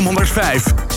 nummer 5.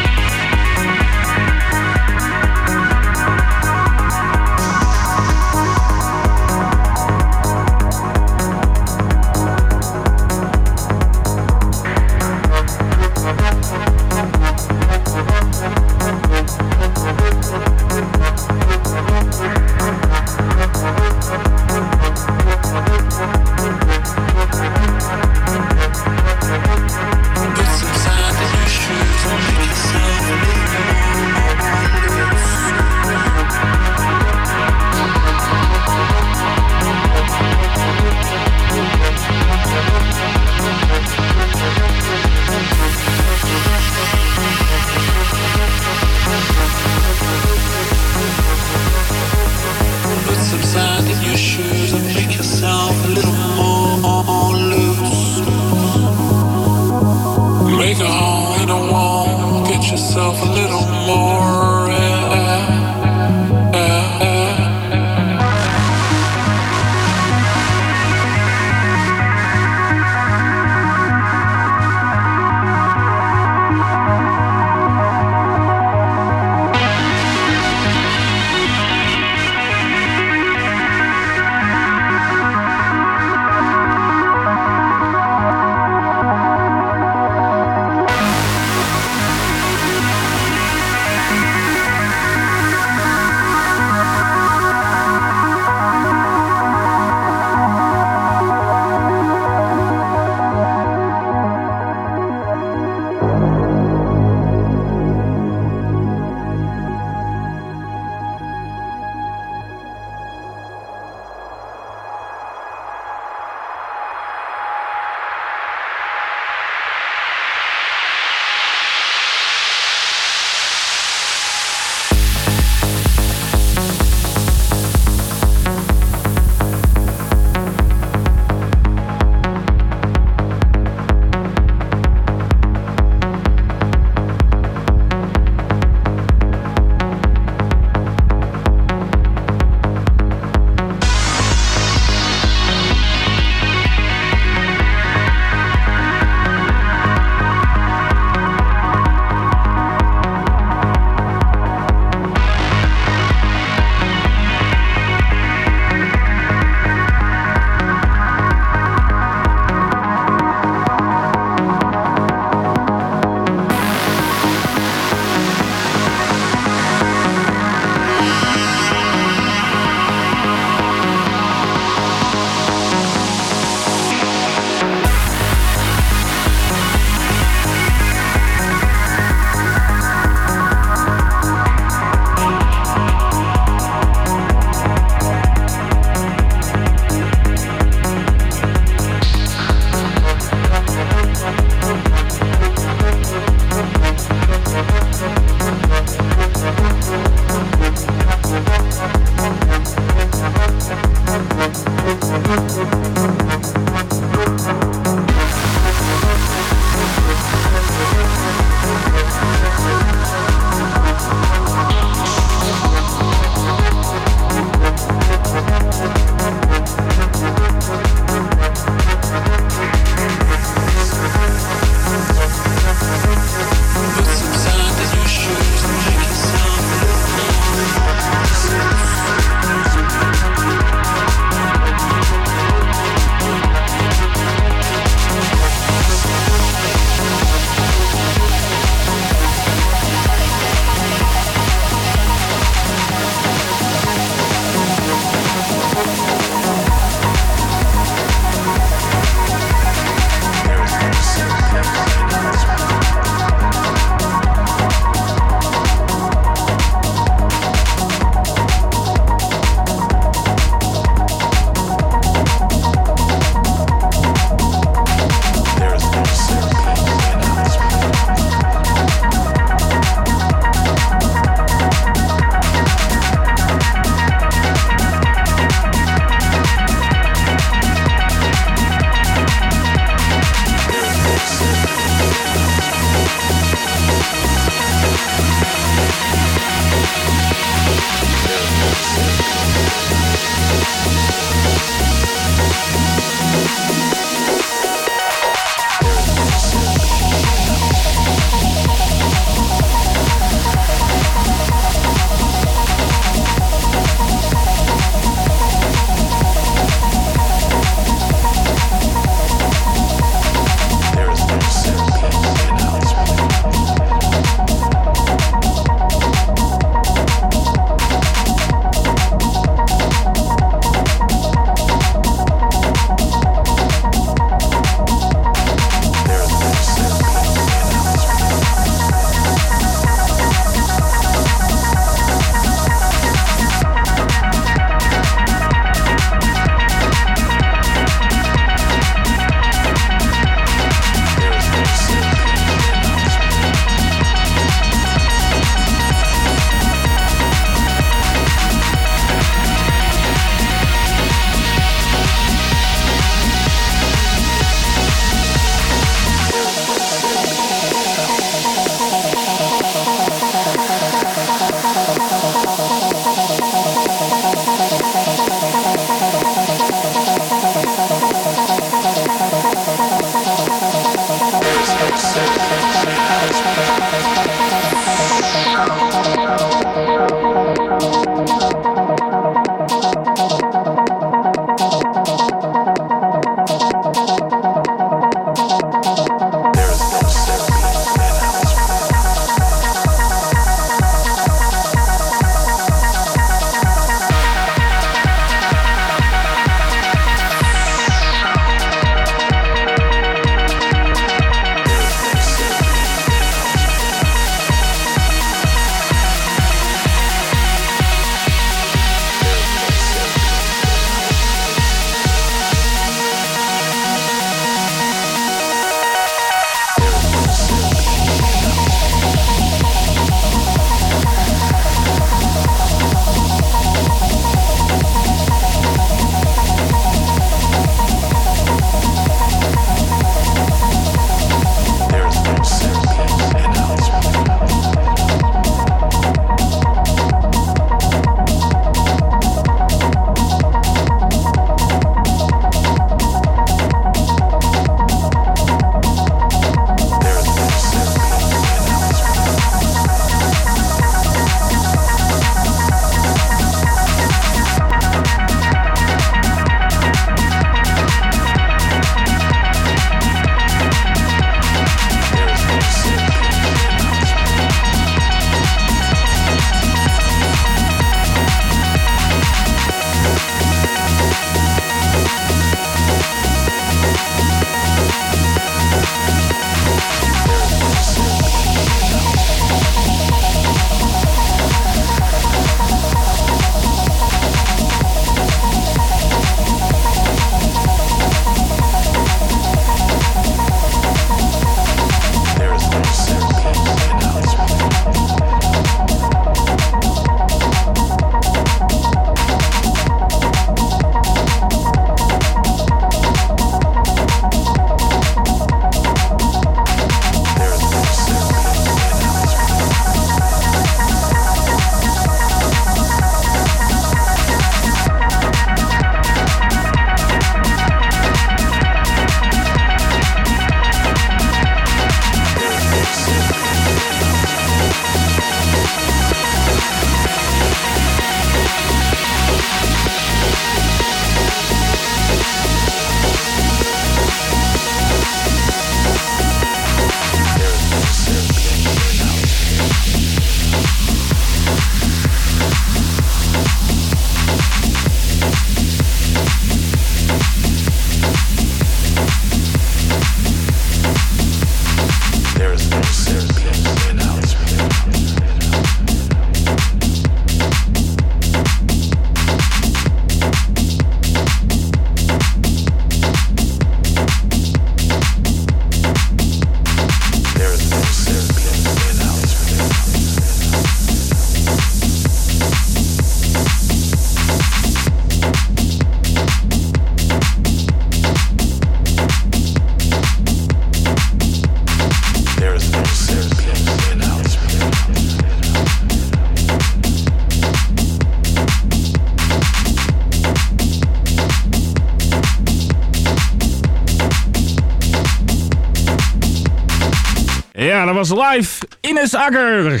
Was live Ines Akker.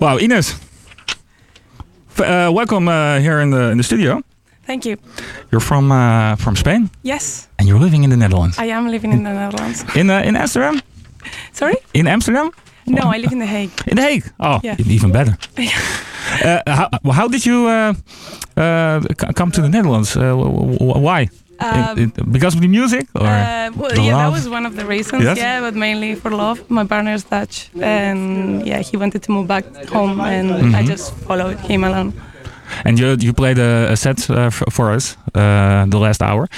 Wow, Ines. Uh, welcome uh, here in the in the studio. Thank you. You're from uh, from Spain Yes, and you're living in the Netherlands. I am living in the Netherlands. In uh, in Amsterdam? Sorry? In Amsterdam? No, I live in The Hague. In The Hague. Oh, Yeah. even better. uh, how, how did you uh, uh, come to the Netherlands? Uh, wh- wh- why? Um, because of the music, or Uh, well, yeah, that was one of the reasons. Yes? Yeah, but mainly for love. My partner is Dutch, and yeah, he wanted to move back home, and Mm-hmm. I just followed him along. And you you played a, a set uh, f- for us uh, the last hour.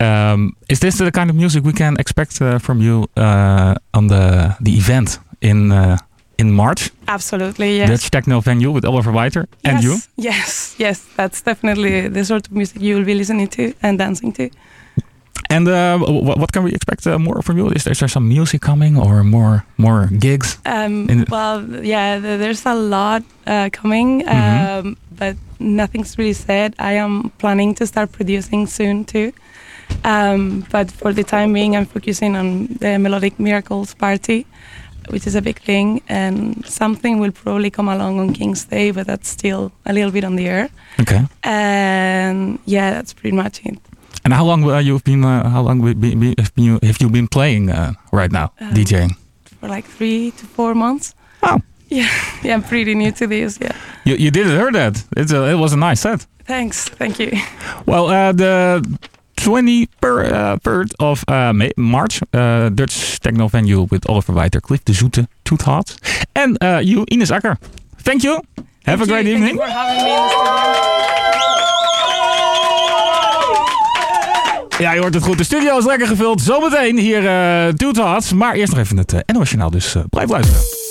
Um, is this the kind of music we can expect uh, from you uh, on the the event in uh, in March? Absolutely, yes. Dutch techno venue with Oliver Weiter and yes, you. Yes, yes, that's definitely the sort of music you will be listening to and dancing to. And uh, what, what can we expect uh, more from you? Is there, is there some music coming or more more gigs? Um, well, yeah, th- there's a lot uh, coming, um, Mhm. but nothing's really said. I am planning to start producing soon too. Um, but for the time being, I'm focusing on the Melodic Miracles party, which is a big thing, and something will probably come along on King's Day, but that's still a little bit on the air. Okay. And yeah, that's pretty much it. And how long uh, you've been? Uh, how long be, have you have you been playing uh, right now, Um, DJing? For like three to four months. Oh. Yeah, yeah, I'm pretty new to this. Yeah. You you didn't hear that? It's a, it was a nice set. Thanks. Thank you. Well, uh, the 23rd of uh, March, uh, Dutch techno venue with Oliver Weiter, Cliff de Zoete, Toet Hot, uh, you, Ines Akker. Thank you. Have a great you. evening. Thank you for having me in the studio. Ja, je hoort het goed. De studio is lekker gevuld. Zometeen hier uh, Hot. Maar eerst nog even het uh, NOS Journaal, dus uh, blijf luisteren.